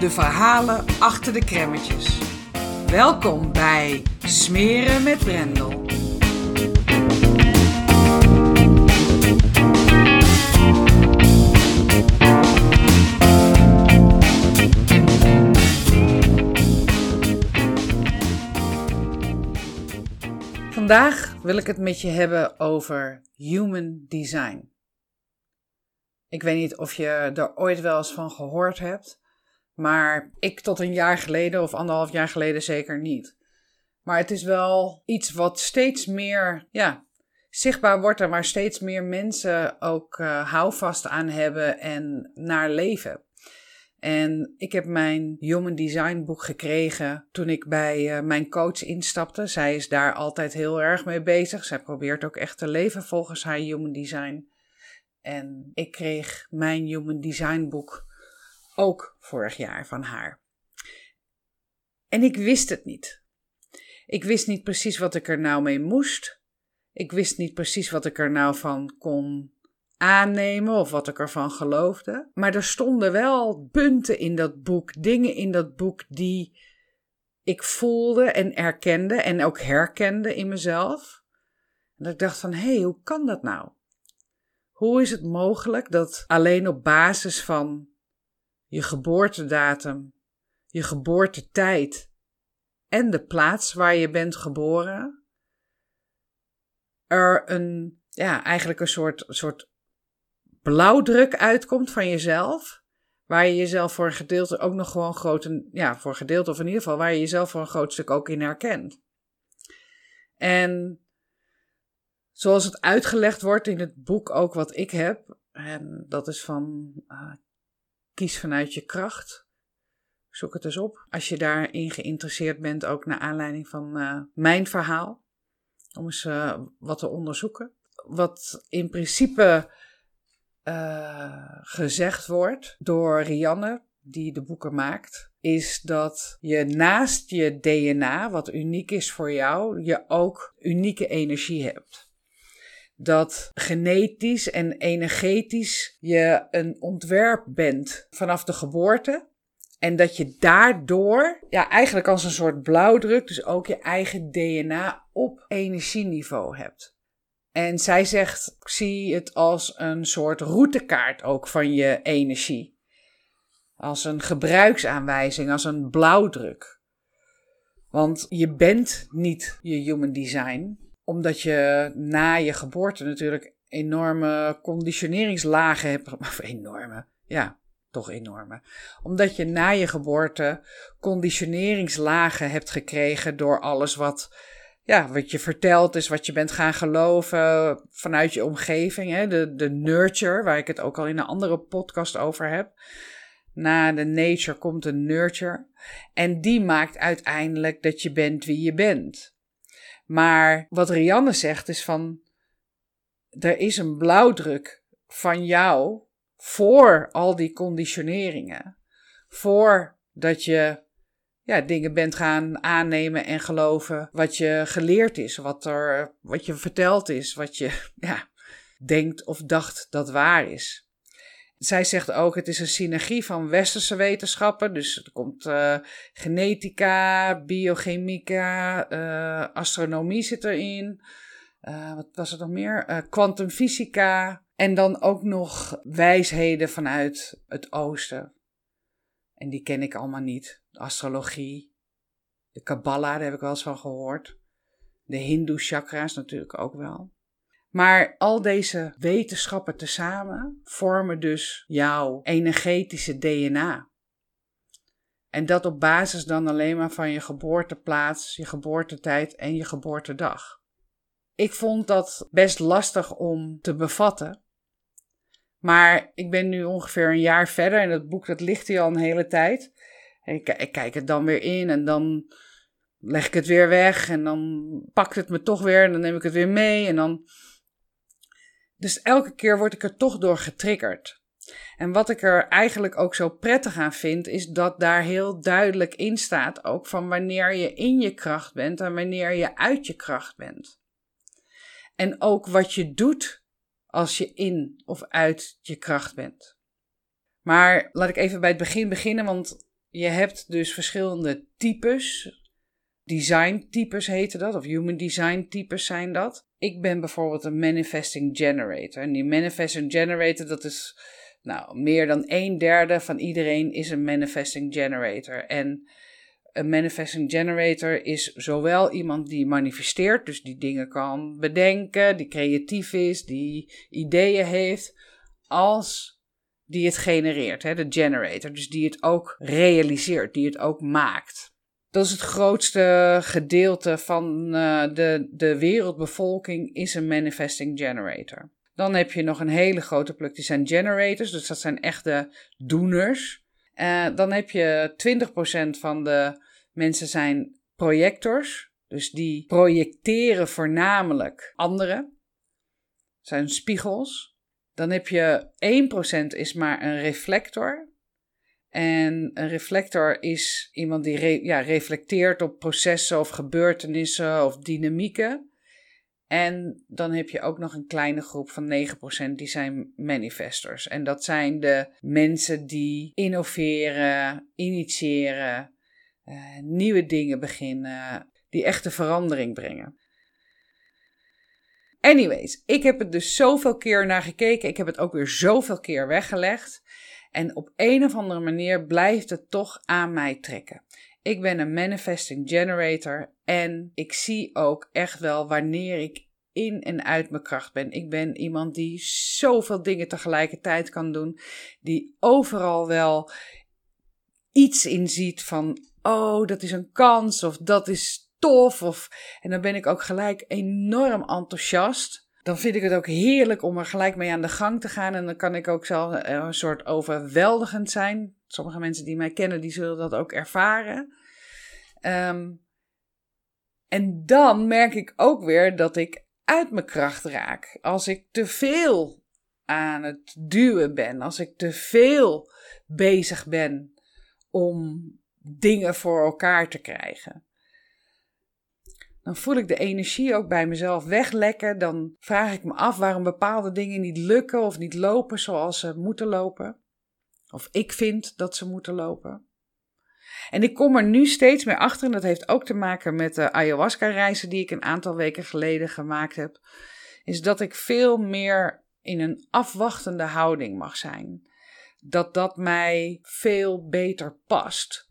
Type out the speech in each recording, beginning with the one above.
de verhalen achter de kremmetjes. Welkom bij Smeren met Brendel. Vandaag wil ik het met je hebben over human design. Ik weet niet of je er ooit wel eens van gehoord hebt, maar ik tot een jaar geleden of anderhalf jaar geleden zeker niet. Maar het is wel iets wat steeds meer ja, zichtbaar wordt en waar steeds meer mensen ook uh, houvast aan hebben en naar leven. En ik heb mijn Human Design boek gekregen toen ik bij uh, mijn coach instapte. Zij is daar altijd heel erg mee bezig. Zij probeert ook echt te leven volgens haar Human Design. En ik kreeg mijn Human Design boek ook vorig jaar van haar. En ik wist het niet. Ik wist niet precies wat ik er nou mee moest. Ik wist niet precies wat ik er nou van kon aannemen of wat ik ervan geloofde. Maar er stonden wel punten in dat boek, dingen in dat boek die ik voelde en erkende en ook herkende in mezelf. En dat ik dacht van, hé, hey, hoe kan dat nou? Hoe is het mogelijk dat alleen op basis van je geboortedatum, je geboortetijd en de plaats waar je bent geboren, er een, ja, eigenlijk een soort, soort blauwdruk uitkomt van jezelf. Waar je jezelf voor een gedeelte ook nog gewoon groot, ja, voor een gedeelte of in ieder geval waar je jezelf voor een groot stuk ook in herkent. En zoals het uitgelegd wordt in het boek ook wat ik heb, en dat is van uh, Kies vanuit je kracht. Zoek het eens op. Als je daarin geïnteresseerd bent, ook naar aanleiding van uh, mijn verhaal. Om eens uh, wat te onderzoeken. Wat in principe uh, gezegd wordt door Rianne, die de boeken maakt, is dat je naast je DNA, wat uniek is voor jou, je ook unieke energie hebt. Dat genetisch en energetisch je een ontwerp bent vanaf de geboorte. En dat je daardoor, ja, eigenlijk als een soort blauwdruk, dus ook je eigen DNA op energieniveau hebt. En zij zegt, ik zie het als een soort routekaart ook van je energie. Als een gebruiksaanwijzing, als een blauwdruk. Want je bent niet je human design, omdat je na je geboorte natuurlijk enorme conditioneringslagen hebt. Of enorme, ja, toch enorme. Omdat je na je geboorte conditioneringslagen hebt gekregen door alles wat ja, wat je vertelt is wat je bent gaan geloven vanuit je omgeving. Hè? De, de nurture, waar ik het ook al in een andere podcast over heb. Na de nature komt de nurture. En die maakt uiteindelijk dat je bent wie je bent. Maar wat Rianne zegt is van, er is een blauwdruk van jou voor al die conditioneringen. Voordat je ja, dingen bent gaan aannemen en geloven wat je geleerd is, wat, er, wat je verteld is, wat je ja, denkt of dacht dat waar is. Zij zegt ook, het is een synergie van westerse wetenschappen. Dus er komt uh, genetica, biochemica, uh, astronomie zit erin. Uh, wat was er nog meer? Kwantumfysica. en dan ook nog wijsheden vanuit het oosten. En die ken ik allemaal niet. Astrologie, De Kabbalah, daar heb ik wel eens van gehoord. De Hindoe chakra's natuurlijk ook wel. Maar al deze wetenschappen tezamen vormen dus jouw energetische DNA. En dat op basis dan alleen maar van je geboorteplaats, je geboortetijd en je geboortedag. Ik vond dat best lastig om te bevatten. Maar ik ben nu ongeveer een jaar verder en dat boek dat ligt hier al een hele tijd. En ik, ik kijk het dan weer in en dan leg ik het weer weg en dan pakt het me toch weer en dan neem ik het weer mee en dan... Dus elke keer word ik er toch door getriggerd. En wat ik er eigenlijk ook zo prettig aan vind, is dat daar heel duidelijk in staat ook van wanneer je in je kracht bent en wanneer je uit je kracht bent. En ook wat je doet als je in of uit je kracht bent. Maar laat ik even bij het begin beginnen, want je hebt dus verschillende types. Design types heten dat, of human design types zijn dat. Ik ben bijvoorbeeld een manifesting generator. En die manifesting generator, dat is nou, meer dan een derde van iedereen is een manifesting generator. En een manifesting generator is zowel iemand die manifesteert, dus die dingen kan bedenken, die creatief is, die ideeën heeft, als die het genereert, hè, de generator, dus die het ook realiseert, die het ook maakt. Dat is het grootste gedeelte van uh, de, de wereldbevolking is een manifesting generator. Dan heb je nog een hele grote pluk, die zijn generators, dus dat zijn echte doeners. Uh, dan heb je 20% van de mensen zijn projectors, dus die projecteren voornamelijk anderen. zijn spiegels. Dan heb je 1% is maar een reflector. En een reflector is iemand die ja, reflecteert op processen of gebeurtenissen of dynamieken. En dan heb je ook nog een kleine groep van 9% die zijn manifestors. En dat zijn de mensen die innoveren, initiëren, uh, nieuwe dingen beginnen, die echte verandering brengen. Anyways, ik heb het dus zoveel keer naar gekeken. Ik heb het ook weer zoveel keer weggelegd. En op een of andere manier blijft het toch aan mij trekken. Ik ben een manifesting generator en ik zie ook echt wel wanneer ik in en uit mijn kracht ben. Ik ben iemand die zoveel dingen tegelijkertijd kan doen, die overal wel iets in ziet van, oh, dat is een kans of dat is tof. Of, en dan ben ik ook gelijk enorm enthousiast dan vind ik het ook heerlijk om er gelijk mee aan de gang te gaan. En dan kan ik ook zelf eh, een soort overweldigend zijn. Sommige mensen die mij kennen, die zullen dat ook ervaren. Ehm, en dan merk ik ook weer dat ik uit mijn kracht raak. Als ik te veel aan het duwen ben, als ik te veel bezig ben om dingen voor elkaar te krijgen. Dan voel ik de energie ook bij mezelf weglekken. Dan vraag ik me af waarom bepaalde dingen niet lukken of niet lopen zoals ze moeten lopen. Of ik vind dat ze moeten lopen. En ik kom er nu steeds meer achter, en dat heeft ook te maken met de ayahuasca-reizen die ik een aantal weken geleden gemaakt heb, is dat ik veel meer in een afwachtende houding mag zijn. Dat dat mij veel beter past.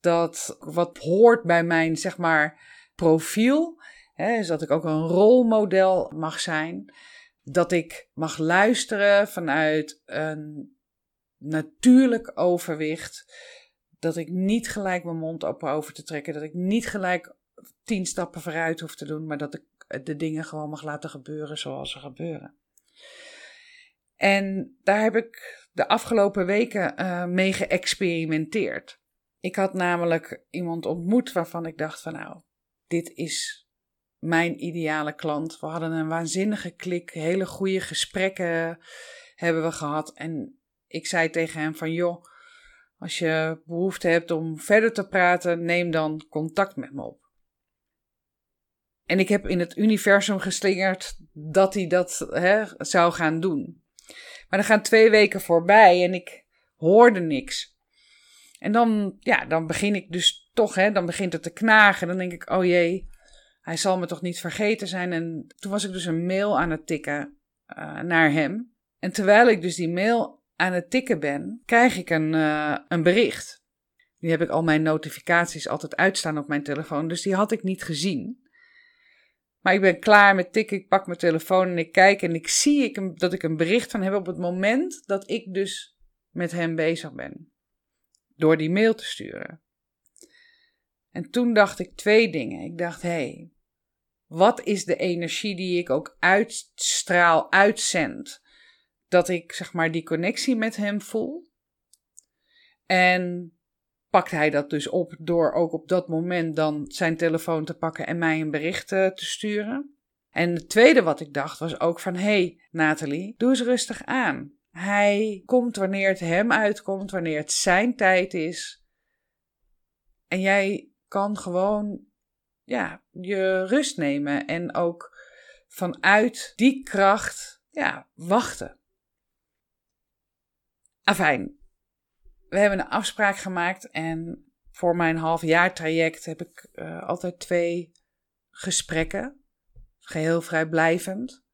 Dat wat hoort bij mijn, zeg maar, profiel, hè, is dat ik ook een rolmodel mag zijn. Dat ik mag luisteren vanuit een natuurlijk overwicht dat ik niet gelijk mijn mond open over te trekken. Dat ik niet gelijk tien stappen vooruit hoef te doen. Maar dat ik de dingen gewoon mag laten gebeuren zoals ze gebeuren. En daar heb ik de afgelopen weken uh, mee geëxperimenteerd. Ik had namelijk iemand ontmoet waarvan ik dacht van nou, dit is mijn ideale klant. We hadden een waanzinnige klik, hele goede gesprekken hebben we gehad. En ik zei tegen hem van joh, als je behoefte hebt om verder te praten, neem dan contact met me op. En ik heb in het universum geslingerd dat hij dat hè, zou gaan doen. Maar er gaan twee weken voorbij en ik hoorde niks. En dan, ja, dan begin ik dus toch, hè, dan begint het te knagen. Dan denk ik, oh jee, hij zal me toch niet vergeten zijn. En toen was ik dus een mail aan het tikken uh, naar hem. En terwijl ik dus die mail aan het tikken ben, krijg ik een, uh, een bericht. Nu heb ik al mijn notificaties altijd uitstaan op mijn telefoon, dus die had ik niet gezien. Maar ik ben klaar met tikken, ik pak mijn telefoon en ik kijk en ik zie ik dat ik een bericht van heb op het moment dat ik dus met hem bezig ben. Door die mail te sturen. En toen dacht ik twee dingen. Ik dacht, hé, hey, wat is de energie die ik ook uitstraal, uitzend? Dat ik zeg maar die connectie met hem voel. En pakt hij dat dus op door ook op dat moment dan zijn telefoon te pakken en mij een bericht te sturen. En het tweede wat ik dacht was ook van, hey Nathalie, doe eens rustig aan. Hij komt wanneer het hem uitkomt, wanneer het zijn tijd is. En jij kan gewoon ja, je rust nemen en ook vanuit die kracht ja, wachten. Afijn, we hebben een afspraak gemaakt en voor mijn halfjaartraject heb ik uh, altijd twee gesprekken, geheel vrijblijvend.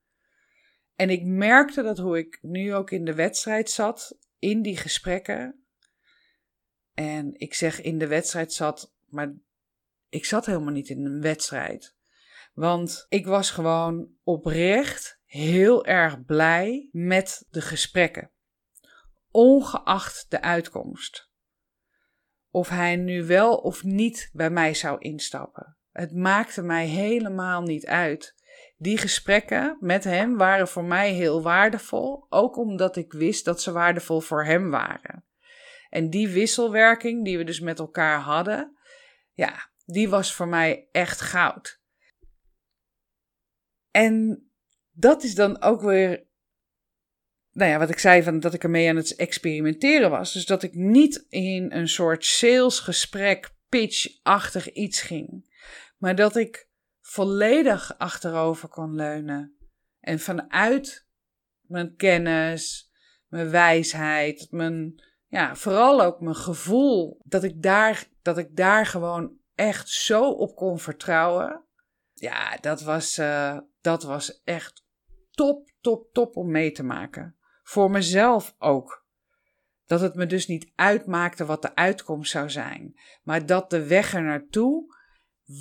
En ik merkte dat hoe ik nu ook in de wedstrijd zat, in die gesprekken. En ik zeg in de wedstrijd zat, maar ik zat helemaal niet in een wedstrijd. Want ik was gewoon oprecht heel erg blij met de gesprekken. Ongeacht de uitkomst. Of hij nu wel of niet bij mij zou instappen. Het maakte mij helemaal niet uit. Die gesprekken met hem waren voor mij heel waardevol, ook omdat ik wist dat ze waardevol voor hem waren. En die wisselwerking die we dus met elkaar hadden, ja, die was voor mij echt goud. En dat is dan ook weer, nou ja, wat ik zei van dat ik ermee aan het experimenteren was. Dus dat ik niet in een soort salesgesprek, pitch-achtig iets ging, maar dat ik volledig achterover kon leunen en vanuit mijn kennis, mijn wijsheid, mijn, ja, vooral ook mijn gevoel, dat ik daar, dat ik daar gewoon echt zo op kon vertrouwen. Ja, dat was, uh, dat was echt top, top, top om mee te maken. Voor mezelf ook. Dat het me dus niet uitmaakte wat de uitkomst zou zijn, maar dat de weg er naartoe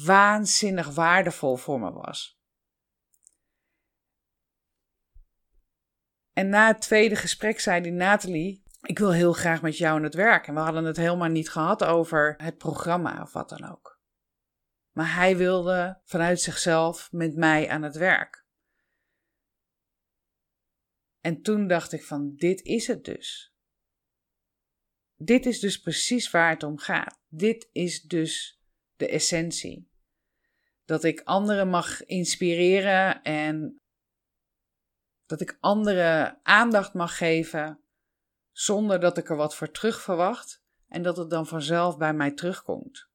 waanzinnig waardevol voor me was. En na het tweede gesprek zei die Nathalie: Ik wil heel graag met jou aan het werk. En we hadden het helemaal niet gehad over het programma of wat dan ook. Maar hij wilde vanuit zichzelf met mij aan het werk. En toen dacht ik van dit is het dus. Dit is dus precies waar het om gaat. Dit is dus de essentie. Dat ik anderen mag inspireren en dat ik anderen aandacht mag geven zonder dat ik er wat voor terug verwacht en dat het dan vanzelf bij mij terugkomt.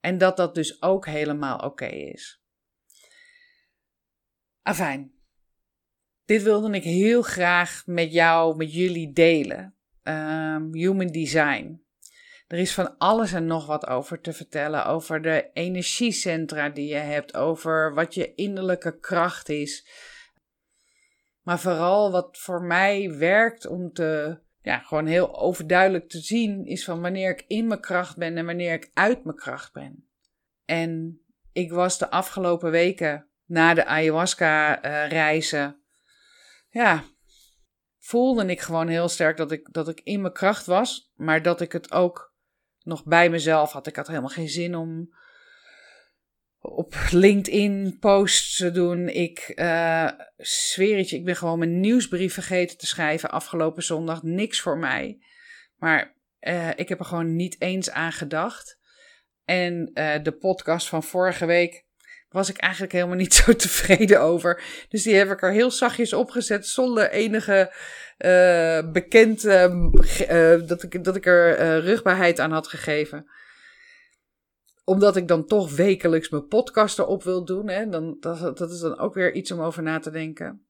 En dat dat dus ook helemaal oké is. Afijn. Dit wilde ik heel graag met jou, met jullie delen. Um, human design. Er is van alles en nog wat over te vertellen. Over de energiecentra die je hebt. Over wat je innerlijke kracht is. Maar vooral wat voor mij werkt om te ja, gewoon heel overduidelijk te zien is van wanneer ik in mijn kracht ben en wanneer ik uit mijn kracht ben. En ik was de afgelopen weken na de ayahuasca-reizen, uh, ja, voelde ik gewoon heel sterk dat ik, dat ik in mijn kracht was, maar dat ik het ook nog bij mezelf had. Ik had helemaal geen zin om op LinkedIn posts te doen. Ik zweer het je, ik ben gewoon mijn nieuwsbrief vergeten te schrijven afgelopen zondag. Niks voor mij. Maar uh, ik heb er gewoon niet eens aan gedacht. En uh, de podcast van vorige week was ik eigenlijk helemaal niet zo tevreden over. Dus die heb ik er heel zachtjes opgezet zonder enige uh, bekend uh, dat, ik, dat ik er rugbaarheid aan had gegeven omdat ik dan toch wekelijks mijn podcast erop wil doen. Hè, dan, dat, dat is dan ook weer iets om over na te denken.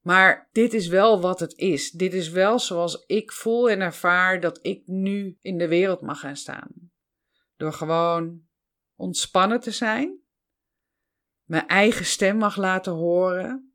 Maar dit is wel wat het is. Dit is wel zoals ik voel en ervaar dat ik nu in de wereld mag gaan staan. Door gewoon ontspannen te zijn. Mijn eigen stem mag laten horen.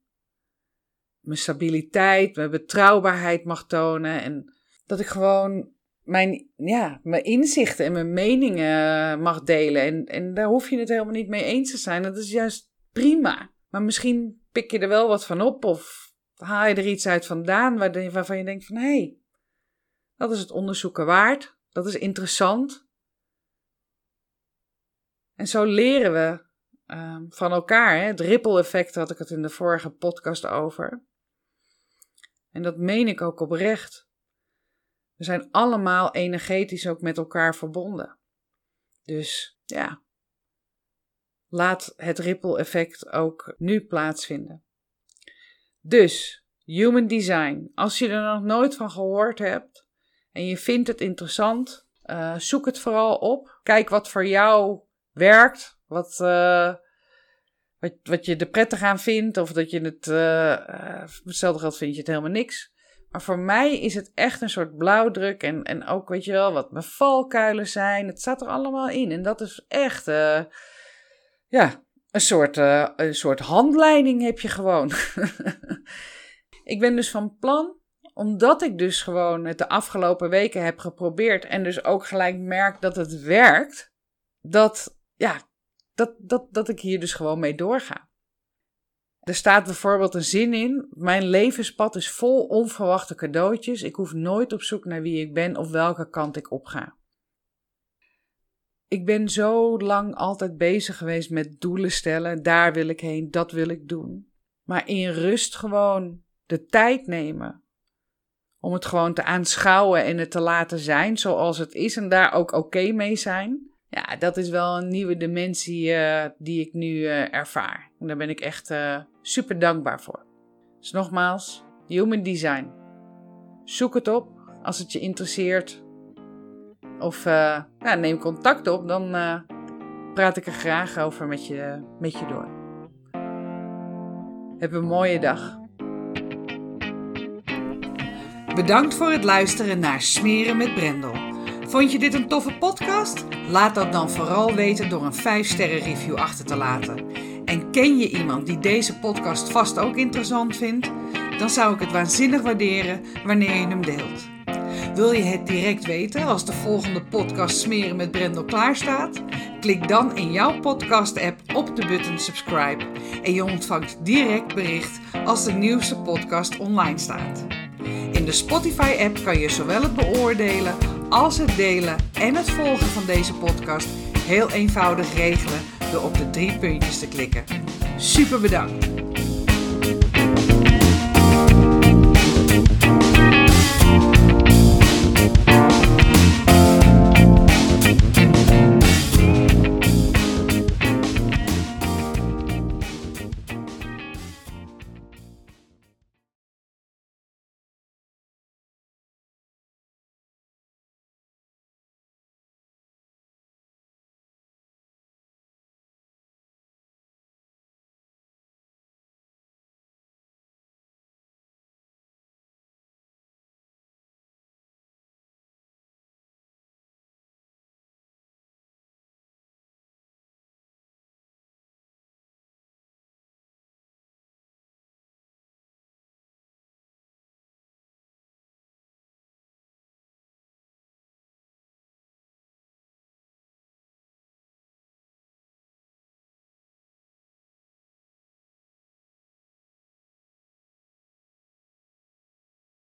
Mijn stabiliteit, mijn betrouwbaarheid mag tonen. En dat ik gewoon mijn, ja, mijn inzichten en mijn meningen mag delen. En, en daar hoef je het helemaal niet mee eens te zijn. Dat is juist prima. Maar misschien pik je er wel wat van op of haal je er iets uit vandaan waarvan je denkt van hé, hey, dat is het onderzoeken waard. Dat is interessant. En zo leren we Ehm, van elkaar. Hè? Het ripple effect had ik het in de vorige podcast over. En dat meen ik ook oprecht. We zijn allemaal energetisch ook met elkaar verbonden. Dus ja, laat het ripple effect ook nu plaatsvinden. Dus, human design. Als je er nog nooit van gehoord hebt en je vindt het interessant, uh, zoek het vooral op. Kijk wat voor jou werkt, wat, uh, wat, wat je er prettig aan vindt, of dat je het. Uh, hetzelfde geldt vind je het helemaal niks. Maar voor mij is het echt een soort blauwdruk. En, en ook, weet je wel, wat mijn valkuilen zijn. Het staat er allemaal in. En dat is echt. Ja, een soort, een soort handleiding heb je gewoon. ik ben dus van plan omdat ik dus gewoon het de afgelopen weken heb geprobeerd en dus ook gelijk merk dat het werkt, dat ja, dat, dat, dat ik hier dus gewoon mee doorga. Er staat bijvoorbeeld een zin in: Mijn levenspad is vol onverwachte cadeautjes. Ik hoef nooit op zoek naar wie ik ben of welke kant ik op ga. Ik ben zo lang altijd bezig geweest met doelen stellen. Daar wil ik heen, dat wil ik doen. Maar in rust gewoon de tijd nemen. Om het gewoon te aanschouwen en het te laten zijn zoals het is en daar ook oké mee zijn ja, dat is wel een nieuwe dimensie uh, die ik nu uh, ervaar. En daar ben ik echt uh, super dankbaar voor. Dus nogmaals, Human Design. Zoek het op als het je interesseert. Of neem contact op, dan praat ik er graag over met je, met je door. Heb een mooie dag. Bedankt voor het luisteren naar Smeren met Brendel. Vond je dit een toffe podcast? Laat dat dan vooral weten door een 5-sterren review achter te laten. En ken je iemand die deze podcast vast ook interessant vindt? Dan zou ik het waanzinnig waarderen wanneer je hem deelt. Wil je het direct weten als de volgende podcast Smeren met Brendel klaar staat? Klik dan in jouw podcast-app op de button subscribe en je ontvangt direct bericht als de nieuwste podcast online staat. In de Spotify-app kan je zowel het beoordelen als het delen en het volgen van deze podcast heel eenvoudig regelen door op de drie puntjes te klikken. Super bedankt!